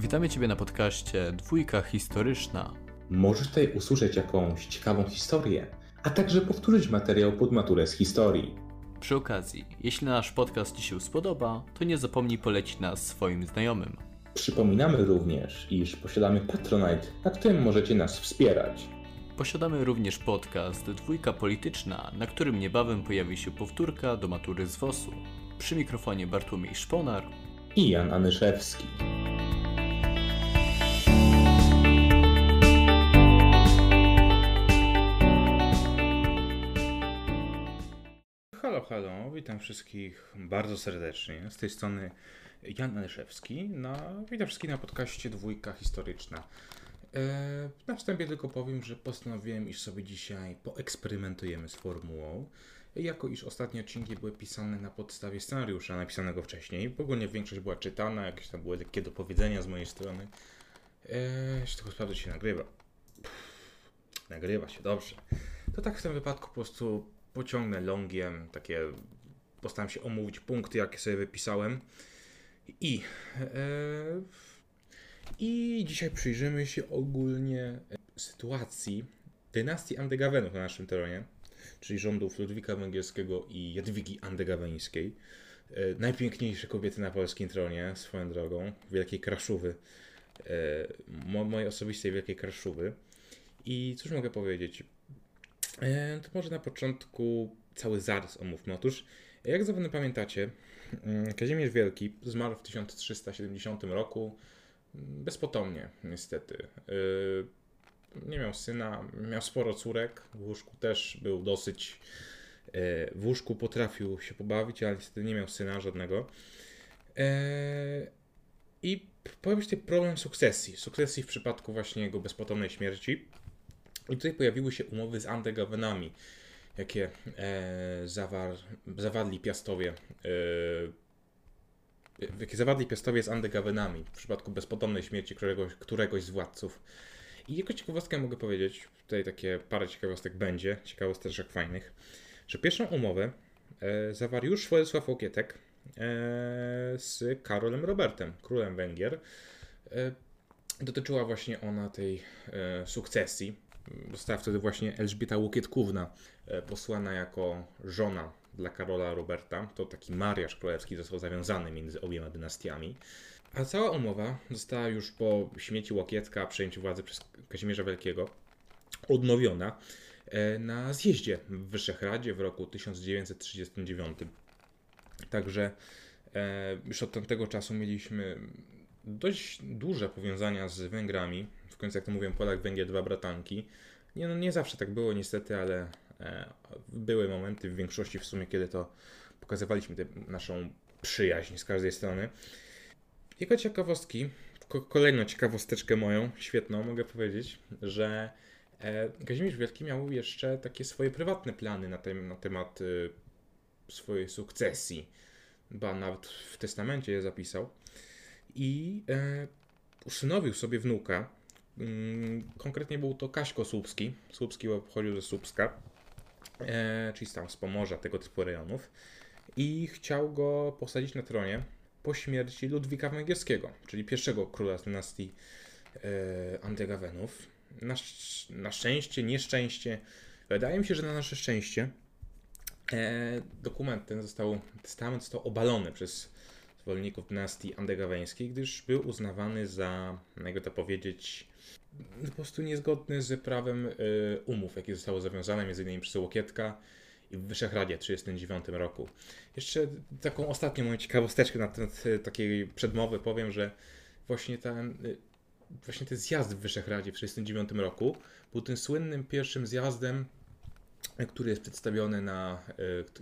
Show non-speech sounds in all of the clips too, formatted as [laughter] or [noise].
Witamy Ciebie na podcaście Dwójka Historyczna. Możesz tutaj usłyszeć jakąś ciekawą historię, a także powtórzyć materiał pod maturę z historii. Przy okazji, jeśli nasz podcast Ci się spodoba, to nie zapomnij polecić nas swoim znajomym. Przypominamy również, iż posiadamy Patronite, na którym możecie nas wspierać. Posiadamy również podcast Dwójka Polityczna, na którym niebawem pojawi się powtórka do matury z WOS-u. Przy mikrofonie Bartłomiej Szponar I Jan Anyszewski. Halo, halo, witam wszystkich bardzo serdecznie. Z tej strony Jan Anyszewski. No, witam wszystkich na podcaście Dwójka Historyczna. E, na wstępie tylko powiem, że postanowiłem, iż sobie dzisiaj poeksperymentujemy z formułą. Jako iż ostatnie odcinki były pisane na podstawie scenariusza napisanego wcześniej, ogólnie większość była czytana, jakieś tam były lekkie dopowiedzenia z mojej strony. E, jeszcze tylko sprawdzę, się nagrywa. Pff, nagrywa się, dobrze. To tak w tym wypadku po prostu pociągnę longiem, takie postaram się omówić punkty, jakie sobie wypisałem. I, e, I dzisiaj przyjrzymy się ogólnie sytuacji dynastii Andegawenów na naszym terenie, czyli rządów Ludwika Węgierskiego i Jadwigi Andegaweńskiej. E, najpiękniejsze kobiety na polskim tronie, swoją drogą, Wielkiej Kraszuwy, e, mo, mojej osobistej Wielkiej Kraszuwy. I cóż mogę powiedzieć? E, To może na początku cały zarys omówmy. Otóż, jak zapewne pamiętacie, mm, Kazimierz Wielki zmarł w 1370 roku mm, bezpotomnie, niestety. E, Nie miał syna, miał sporo córek, w łóżku też był dosyć... e, W łóżku potrafił się pobawić, ale niestety nie miał syna żadnego. I pojawił się problem sukcesji. Sukcesji w przypadku właśnie jego bezpotomnej śmierci. I tutaj pojawiły się umowy z Andegawenami, jakie e, zawar, zawarli piastowie. E, jakie zawarli piastowie z Andegawenami w przypadku bezpotomnej śmierci któregoś, któregoś z władców. I jako ciekawostkę mogę powiedzieć, tutaj takie parę ciekawostek będzie, ciekawostek fajnych, że pierwszą umowę e, zawarł już Władysław Łokietek e, z Karolem Robertem, królem Węgier. E, dotyczyła właśnie ona tej e, sukcesji. Została wtedy właśnie Elżbieta Łokietkówna e, posłana jako żona dla Karola Roberta. To taki mariaż królewski został zawiązany między obiema dynastiami. A cała umowa została już po śmierci Łokietka, przejęciu władzy przez Kazimierza Wielkiego, odnowiona e, na zjeździe w Wyszehradzie w roku 1939. Także e, już od tamtego czasu mieliśmy dość duże powiązania z Węgrami. Końcu, jak to mówią, Polak, Węgier, dwa bratanki. Nie, no, nie zawsze tak było, niestety, ale e, były momenty w większości w sumie, kiedy to pokazywaliśmy naszą przyjaźń z każdej strony. Jako ciekawostki, ko- kolejną ciekawosteczkę moją, świetną, mogę powiedzieć, że e, Kazimierz Wielki miał jeszcze takie swoje prywatne plany na, na temat y, swojej sukcesji. Ba nawet w testamencie je zapisał. I e, usynowił sobie wnuka. Mm, konkretnie był to Kaśko Słupski. Słupski pochodził ze Słupska, e, czyli tam z Pomorza, tego typu rejonów. I chciał go posadzić na tronie po śmierci Ludwika Węgierskiego, czyli pierwszego króla z dynastii e, Andegawenów. Na, na szczęście, nieszczęście, wydaje mi się, że na nasze szczęście e, dokument ten został, testament został obalony przez zwolenników dynastii andegaweńskiej, gdyż był uznawany za, jakby to powiedzieć, po prostu niezgodny z prawem y, umów, jakie zostały zawiązane m.in. przez Łokietka i w Wyszehradzie w 1939 roku. Jeszcze taką ostatnią moją ciekawosteczkę na temat y, takiej przedmowy powiem, że właśnie ten, y, właśnie ten zjazd w Wyszehradzie w 1939 roku był tym słynnym pierwszym zjazdem, który jest przedstawiony na,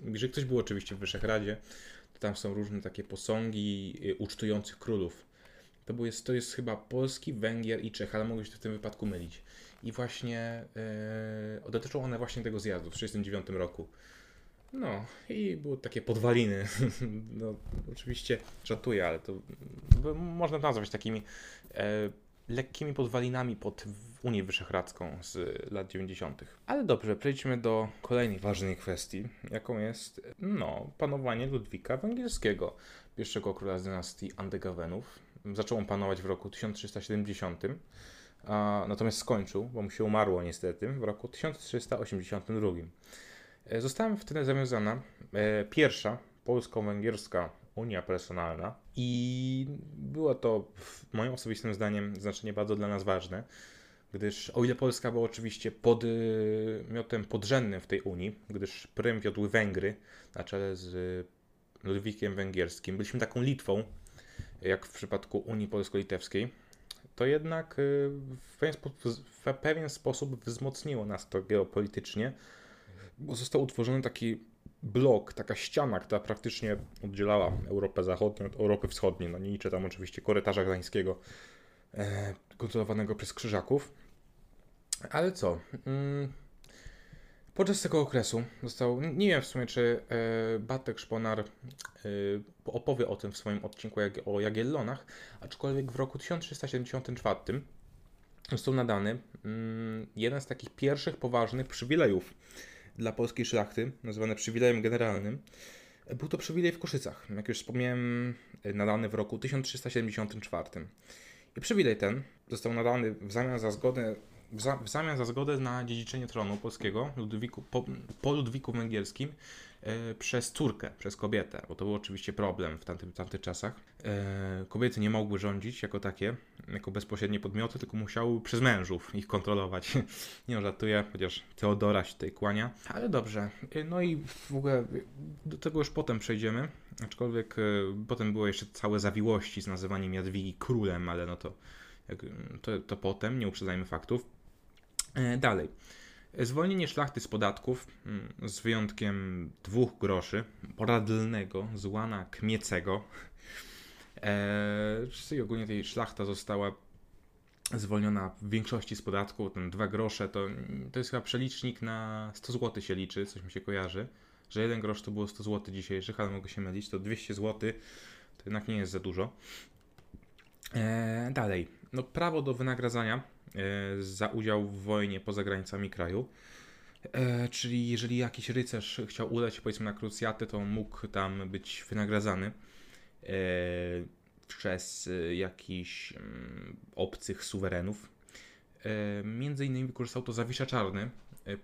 jeżeli ktoś był oczywiście w Wyszehradzie, tam są różne takie posągi y, ucztujących królów. To, jest, to jest chyba Polski, Węgier i Czech, ale mogę się w tym wypadku mylić. I właśnie yy, dotyczą one właśnie tego zjazdu w 1969 roku. No i były takie podwaliny. [laughs] No, oczywiście żartuję, ale to można nazwać takimi e, lekkimi podwalinami pod Unię Wyszehradzką z lat 90. Ale dobrze, przejdźmy do kolejnej ważnej kwestii, jaką jest no, panowanie Ludwika Węgierskiego, pierwszego króla z dynastii Andegawenów. Zaczął on panować w roku 1370, a, natomiast skończył, bo mu się umarło niestety, w roku 1382. E, została wtedy zawiązana pierwsza polsko-węgierska Unia Personalna i było to moim osobistym zdaniem znaczenie bardzo dla nas ważne, gdyż o ile Polska była oczywiście podmiotem podrzędnym w tej Unii, gdyż prym wiodły Węgry na czele z Ludwikiem Węgierskim, byliśmy taką Litwą, jak w przypadku Unii Polsko-Litewskiej, to jednak y, w pewien, w pewien sposób wzmocniło nas to geopolitycznie, bo został utworzony taki blok, taka ściana, która praktycznie oddzielała Europę Zachodnią od Europy Wschodniej. No nie liczę tam oczywiście korytarza gdańskiego e, kontrolowanego przez Krzyżaków. Ale co? Mm, podczas tego okresu został, nie wiem w sumie czy e, Batek Szponar e, opowie o tym w swoim odcinku jak, o Jagiellonach, aczkolwiek w roku 1374 został nadany mm, jeden z takich pierwszych poważnych przywilejów dla polskiej szlachty, nazwane przywilejem generalnym. Był to przywilej w Koszycach, jak już wspomniałem, nadany w roku 1374. I przywilej ten został nadany w zamian za zgodę w, za, w zamian za zgodę na dziedziczenie tronu polskiego Ludwiku, po, po Ludwiku Węgierskim e, przez córkę, przez kobietę, bo to był oczywiście problem w tamtym, tamtych czasach. E, kobiety nie mogły rządzić jako takie, jako bezpośrednie podmioty, tylko musiały przez mężów ich kontrolować. [laughs] nie no, żartuję, chociaż Teodora się tutaj kłania. Ale dobrze. E, no i w ogóle do tego już potem przejdziemy. Aczkolwiek e, potem były jeszcze całe zawiłości z nazywaniem Jadwigi królem, ale no to, to, to potem, nie uprzedzajmy faktów. E, dalej. Zwolnienie szlachty z podatków, mm, z wyjątkiem dwóch groszy, poradlnego, złana kmiecego. Eee, czyli ogólnie tej szlachta została zwolniona w większości z podatku. Ten dwa grosze to, to jest chyba przelicznik na 100 zł się liczy, coś mi się kojarzy. Że jeden grosz to było 100 zł dzisiejszych, ale mogę się mylić, to 200 zł to jednak nie jest za dużo. Eee, dalej. No, prawo do wynagradzania E, za udział w wojnie poza granicami kraju. E, czyli jeżeli jakiś rycerz chciał udać powiedzmy na krucjatę, to mógł tam być wynagradzany e, przez jakichś mm, obcych suwerenów. Między innymi wykorzystał to Zawisza Czarny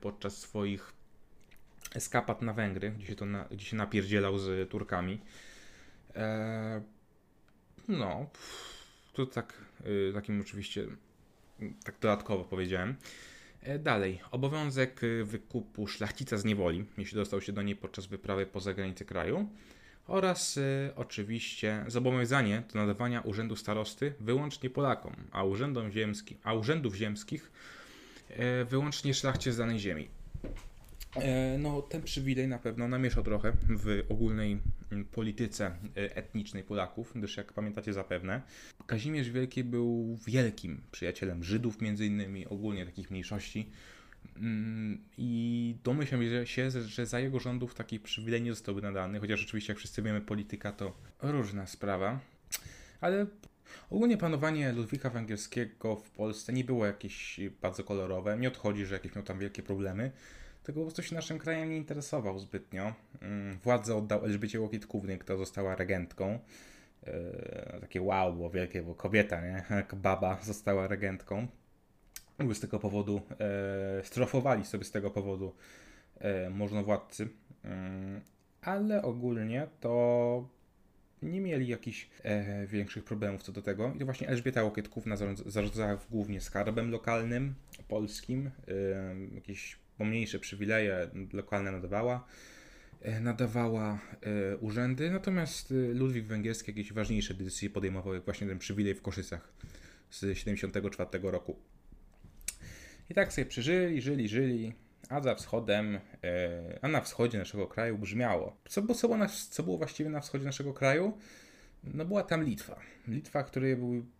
podczas swoich eskapad na Węgry, gdzie się, to na, gdzie się napierdzielał z Turkami. No, to tak, takim oczywiście tak dodatkowo powiedziałem. E, dalej, obowiązek e, wykupu szlachcica z niewoli, jeśli dostał się do niej podczas wyprawy poza granicę kraju, oraz y, oczywiście zobowiązanie do nadawania urzędu starosty wyłącznie Polakom, a, urzędom ziemskim, a urzędów ziemskich y, wyłącznie szlachcie z danej ziemi. E, no, ten przywilej na pewno namieszał trochę w ogólnej mm, polityce e, etnicznej Polaków, gdyż jak pamiętacie zapewne, Kazimierz Wielki był wielkim przyjacielem Żydów między innymi, ogólnie takich mniejszości. Mm, i domyślam się, że za jego rządów taki przywilej nie zostałby nadany, chociaż oczywiście jak wszyscy wiemy polityka to różna sprawa, ale Ogólnie panowanie Ludwika Węgierskiego w Polsce nie było jakieś bardzo kolorowe. Nie odchodzi, że jakieś miał tam wielkie problemy tego po prostu się naszym krajem nie interesował zbytnio. Mm, władzę oddał Elżbiecie Łokietkównej, która została regentką. E, takie wow, było wielkie, bo kobieta, nie? [laughs] Jak baba została regentką. Z tego powodu e, strofowali sobie z tego powodu e, możnowładcy. Mm, ale ogólnie to nie mieli jakichś e, większych problemów co do tego. I to właśnie Elżbieta Łokietkówna zarządzała głównie skarbem lokalnym, polskim, e, jakieś pomniejsze przywileje lokalne nadawała, e, nadawała e, urzędy, natomiast e, Ludwik Węgierski jakieś ważniejsze decyzje podejmował, jak właśnie ten przywilej w Koszycach z 74 roku. I tak sobie przeżyli, żyli, żyli, a za wschodem, a na wschodzie naszego kraju brzmiało. Co, bo co, było na, co było właściwie na wschodzie naszego kraju? No była tam Litwa. Litwa,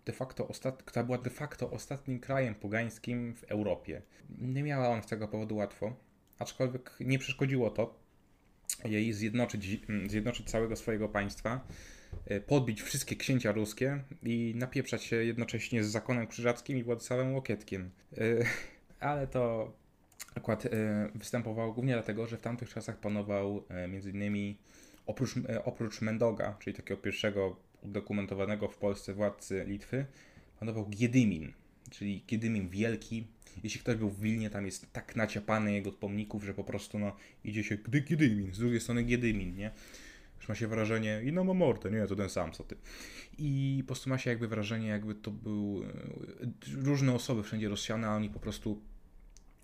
de facto ostat... która była de facto ostatnim krajem pogańskim w Europie. Nie miała on z tego powodu łatwo, aczkolwiek nie przeszkodziło to jej zjednoczyć, zjednoczyć całego swojego państwa, e, podbić wszystkie księcia ruskie i napieprzać się jednocześnie z zakonem krzyżackim i Władysławem Łokietkiem. E, ale to akurat e, występowało głównie dlatego, że w tamtych czasach panował m.in. oprócz, e, oprócz Mendoga, czyli takiego pierwszego udokumentowanego w Polsce władcy Litwy, panował Giedymin, czyli Giedymin Wielki. Jeśli ktoś był w Wilnie, tam jest tak naciapany jego pomników, że po prostu no, idzie się gdy Giedymin, z drugiej strony Giedymin, nie? Już ma się wrażenie, i no ma mordę, nie, to ten sam, co ty. I po prostu ma się jakby wrażenie, jakby to był e, różne osoby wszędzie rozsiane, a oni po prostu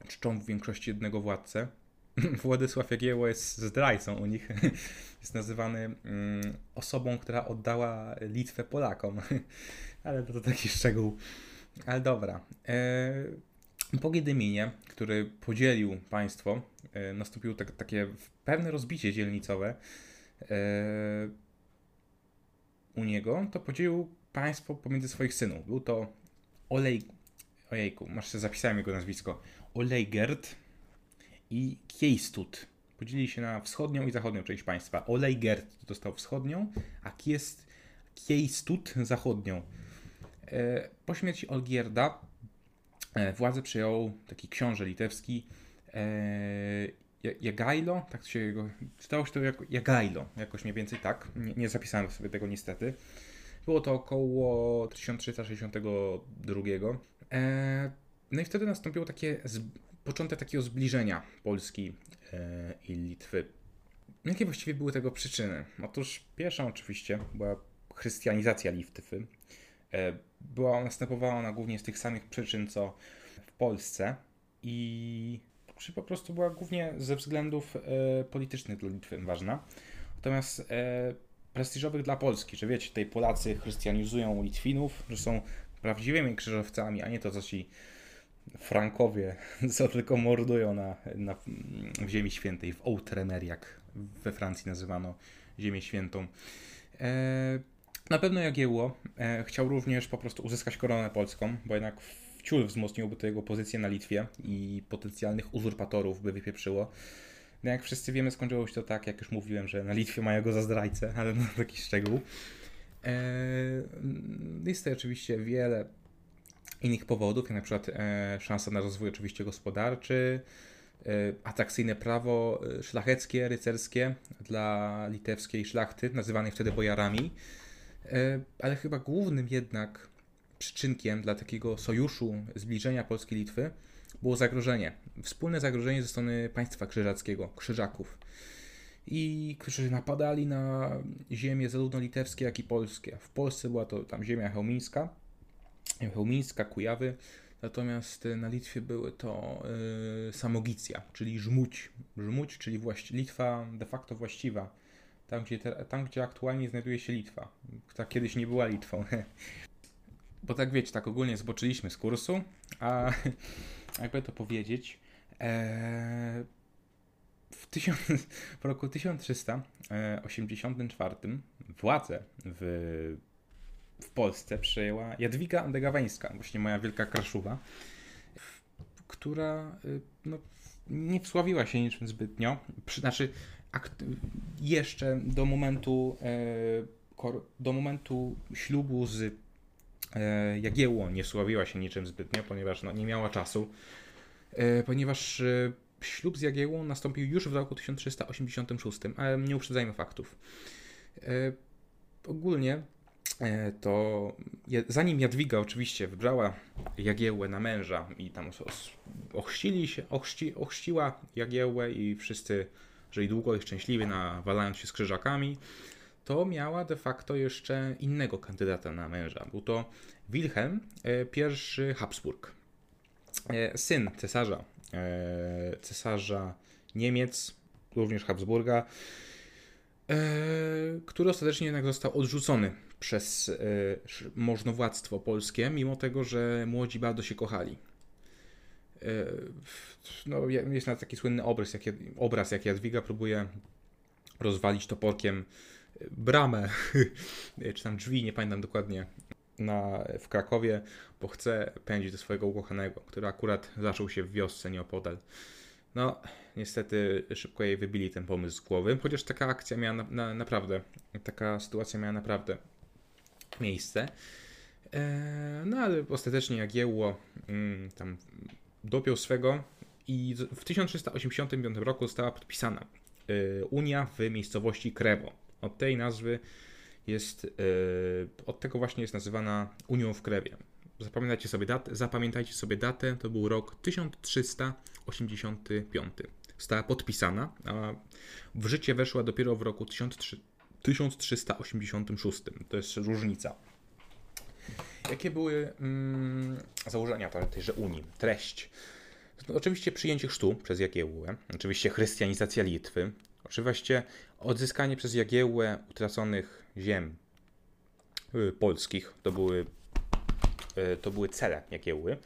czczą w większości jednego władcę. [laughs] Władysław Jagiełło jest zdrajcą u nich. [laughs] Jest nazywany mm, osobą, która oddała Litwę Polakom. [laughs] Ale to, to taki szczegół. Ale dobra. E, po Giedyminie, który podzielił państwo, e, nastąpiło tak, takie pewne rozbicie dzielnicowe e, u niego, to podzielił państwo pomiędzy swoich synów. Był to Olej... Ojejku, masz sobie zapisałem jego nazwisko. Olejgerd i Kiejstut. Podzielili się na wschodnią i zachodnią część państwa. Olejgerd dostał wschodnią, a Kiejstut zachodnią. E, po śmierci Olgierda e, władzę przejął taki książę litewski e, Jagajlo, tak się jego, czytało się to jako Jagajlo, jakoś mniej więcej tak, nie, nie zapisałem sobie tego niestety. Było to około 1362. No i wtedy nastąpiło takie początek takiego zbliżenia Polski e, i Litwy. Jakie właściwie były tego przyczyny? Otóż pierwsza oczywiście była chrystianizacja Litwy. E, była, następowała ona głównie z tych samych przyczyn, co w Polsce i czy po prostu była głównie ze względów e, politycznych dla Litwy ważna. Natomiast prestiżowych dla Polski, że wiecie, tutaj Polacy chrystianizują Litwinów, że są prawdziwymi krzyżowcami, a nie to, co ci Frankowie, [laughs] co tylko mordują na, na, w Ziemi Świętej, w Outremer, jak we Francji nazywano Ziemię Świętą. E, na pewno Jagiełło e, chciał również po prostu uzyskać koronę polską, bo jednak wciul wzmocniłby to jego pozycję na Litwie i potencjalnych uzurpatorów by wypieprzyło. No jak wszyscy wiemy, skończyło się to tak, jak już mówiłem, że na Litwie mają go za zdrajcę, [laughs] ale no taki szczegół. E, jest to oczywiście wiele innych powodów, jak na przykład e, szansa na rozwój oczywiście gospodarczy, e, atrakcyjne prawo e, szlacheckie, rycerskie dla litewskiej szlachty, nazywanej wtedy bojarami, e, ale chyba głównym jednak przyczynkiem dla takiego sojuszu, zbliżenia Polski Litwy było zagrożenie. Wspólne zagrożenie ze strony państwa krzyżackiego, krzyżaków. I którzy napadali na ziemię zarówno litewskie, jak i polskie. W Polsce była to tam ziemia chełmińska, Chełmińska, Kujawy, natomiast na Litwie były to y, Samogicja, czyli Żmuć. Żmuć, czyli właści- Litwa de facto właściwa, tam gdzie, te, tam gdzie aktualnie znajduje się Litwa, która kiedyś nie była Litwą. [laughs] Bo tak wiecie, tak ogólnie zboczyliśmy z kursu, a [laughs] jakby to powiedzieć, e, w, tysiąc, w roku 1384 władzę w w Polsce przejęła Jadwiga Andegaweńska, właśnie moja wielka kraszuwa, która y, no, nie wsławiła się niczym zbytnio. Znaczy, jeszcze do momentu, e, do momentu ślubu z e, Jagiełło nie wsławiła się niczym zbytnio, ponieważ no, nie miała czasu, e, ponieważ ślub z Jagiełłą nastąpił już w roku 1386, ale nie uprzedzajmy faktów. Ogólnie to zanim Jadwiga oczywiście wybrała Jagiełłę na męża i tam ochrzcili się, ochrzci, ochrzciła Jagiełłę i wszyscy żyli długo i szczęśliwie nawalając się z krzyżakami, to miała de facto jeszcze innego kandydata na męża. Był to Wilhelm I e, Habsburg, e, syn cesarza, cesarza Niemiec, również Habsburga, który ostatecznie jednak został odrzucony przez y, możnowładztwo polskie, mimo tego, że młodzi bardzo się kochali. Y, no, jest na taki słynny obraz, jak, obraz, jak Jadwiga próbuje rozwalić toporkiem bramę, [laughs] czy tam drzwi, nie pamiętam dokładnie, na, w Krakowie, bo chce pędzić do swojego ukochanego, który akurat zaczął się w wiosce nieopodal. No, niestety szybko jej wybili ten pomysł z głowy, chociaż taka akcja miała na, na, naprawdę, taka sytuacja miała naprawdę miejsce. E, no ale ostatecznie Jagiełło mm, tam dopiął swego i w 1385 roku została podpisana y, Unia w miejscowości Krewo. Od tej nazwy jest, y, od tego właśnie jest nazywana Unią w Krewie. Zapamiętajcie sobie, datę, zapamiętajcie sobie datę, to był rok 1385. Została podpisana, a w życie weszła dopiero w roku 1386. To jest różnica. Jakie były mm, założenia tejże Unii? Treść. No, oczywiście przyjęcie chrztu przez Jagiełłę, oczywiście chrystianizacja Litwy, oczywiście odzyskanie przez Jagiełłę utraconych ziem y, polskich, to były, y, to były cele Jagiełły,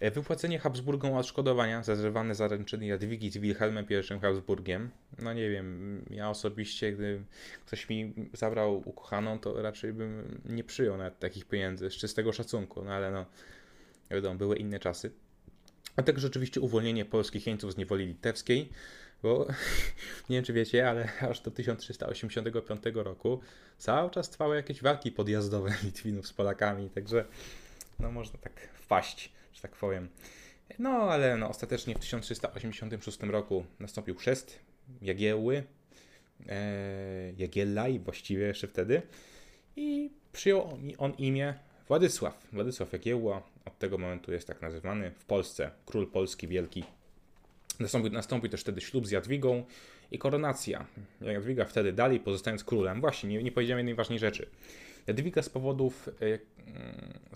wypłacenie Habsburgom odszkodowania za zerwane zaręczyny Jadwigi z Wilhelmem I Habsburgiem. No nie wiem, ja osobiście, gdy ktoś mi zabrał ukochaną, to raczej bym nie przyjął nawet takich pieniędzy z czystego szacunku, no ale no, wiadomo, były inne czasy. A także oczywiście uwolnienie polskich jeńców z niewoli litewskiej, bo [laughs] nie wiem czy wiecie, ale aż do 1385 roku cały czas trwały jakieś walki podjazdowe [laughs] Litwinów z Polakami, także no można tak wpaść, że tak powiem. No ale no, ostatecznie w 1386 roku nastąpił chrzest Jagiełły, e, Jagiellaj właściwie jeszcze wtedy i przyjął on, on imię Władysław. Władysław Jagiełła od tego momentu jest tak nazywany w Polsce król polski wielki. Nastąpi, nastąpi też wtedy ślub z Jadwigą i koronacja. Jadwiga wtedy dalej pozostając królem. Właśnie, nie, nie powiedziałem jednej ważnej rzeczy. Jadwiga z powodów, yy,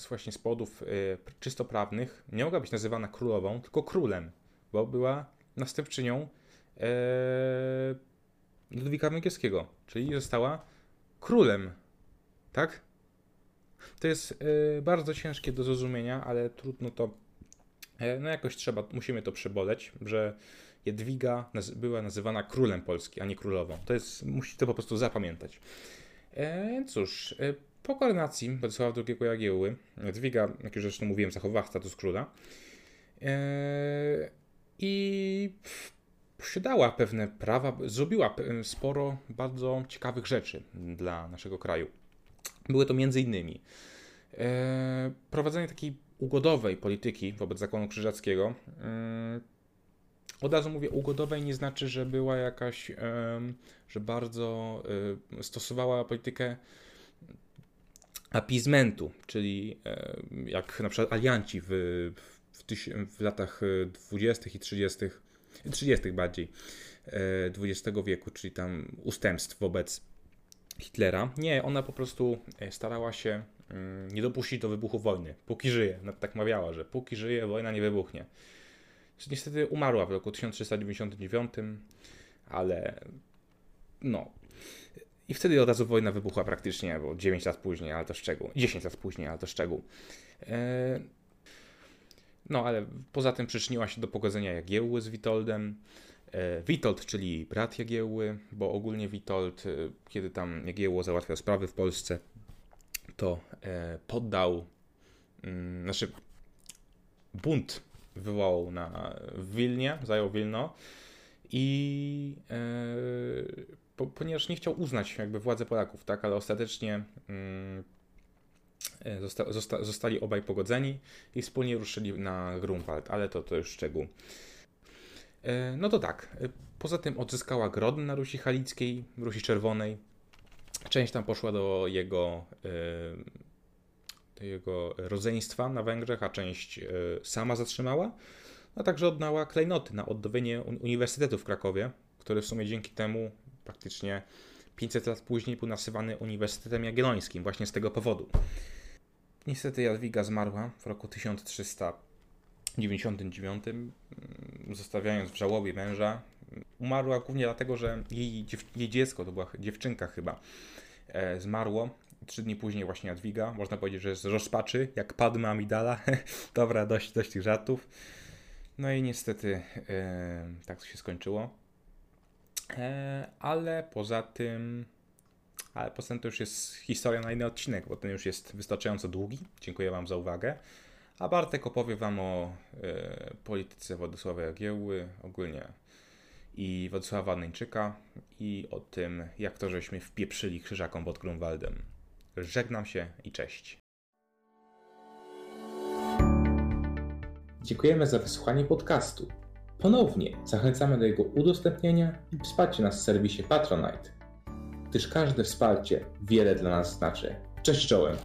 właśnie z powodów yy, czysto prawnych nie mogła być nazywana królową, tylko królem, bo była następczynią Ludwika Węgierskiego, czyli została królem, tak? To jest bardzo ciężkie do zrozumienia, ale trudno to. No jakoś trzeba, musimy to przeboleć, że Jadwiga była nazywana królem Polski, a nie królową. To jest, musicie to po prostu zapamiętać. E, cóż, y, po koronacji Władysława II Jagiełły, Jadwiga, jak już zresztą mówiłem, zachowała status króla e, i posiadała pewne prawa, zrobiła sporo bardzo ciekawych rzeczy dla naszego kraju. Były to m.in. E, prowadzenie takiej ugodowej polityki wobec zakonu krzyżackiego. E, od razu mówię, ugodowej nie znaczy, że była jakaś, że bardzo e, stosowała politykę apizmentu, czyli jak na przykład alianci w, w, tyś, w latach 20. i 30. 30. bardziej XX wieku, czyli tam ustępstw wobec Hitlera. Nie, ona po prostu e, starała się mm, nie dopuścić do wybuchu wojny. Póki żyje. tak mawiała, że póki żyje, wojna nie wybuchnie. Niestety umarła w roku 1399, ale no. I wtedy od razu wojna wybuchła praktycznie, bo 9 lat później, ale to szczegół. 10 lat później, ale to szczegół. E, no, ale poza tym przyczyniła się do pogodzenia Jagiełły z Witoldem. E, Witold, czyli brat Jagiełły, bo ogólnie Witold, e, kiedy tam Jagiełło załatwiał sprawy w Polsce, to poddał, mm, znaczy bunt wywołał na w Wilnie, zajął Wilno i po, ponieważ nie chciał uznać jakby władzy Polaków, tak, ale ostatecznie mm, zosta, zosta, zostali obaj pogodzeni i wspólnie ruszyli na Grunwald, ale to, to już szczegół. E, no to tak. E, poza tym odzyskała Grodno na Rusi Halickiej, Rusi Czerwonej. Część tam poszła do jego, e, jego rodzeństwa na Węgrzech, a część sama zatrzymała. No także oddała klejnoty na odnowienie Uniwersytetu w Krakowie, który w sumie dzięki temu praktycznie 500 lat później był nasywany Uniwersytetem Jagiellońskim, właśnie z tego powodu. Niestety Jadwiga zmarła w roku 1300 99, mm, zostawiając w żałobie męża. Umarła głównie dlatego, że jej, jej dziecko, to była dziewczynka chyba, e, zmarło. Trzy dni później właśnie Jadwiga. Można powiedzieć, że z rozpaczy, jak Padma Amidala. [laughs] Dobra, dość, dość tych żartów. No i niestety e, tak to się skończyło. E, ale poza tym... Ale poza tym to już jest historia na inny odcinek, bo ten już jest wystarczająco długi. Dziękuję Wam za uwagę. A Bartek opowie Wam o e, polityce Władysława Jagiełły ogólnie i Władysława Neńczyka i o tym, jak to żeśmy wpieprzyli krzyżakom pod Grunwaldem. Żegnam się i cześć. Dziękujemy za wysłuchanie podcastu. ponownie zachęcamy do jego udostępnienia i wsparcia nas w serwisie Patronite, gdyż każde wsparcie wiele dla nas znaczy. Cześć czołem!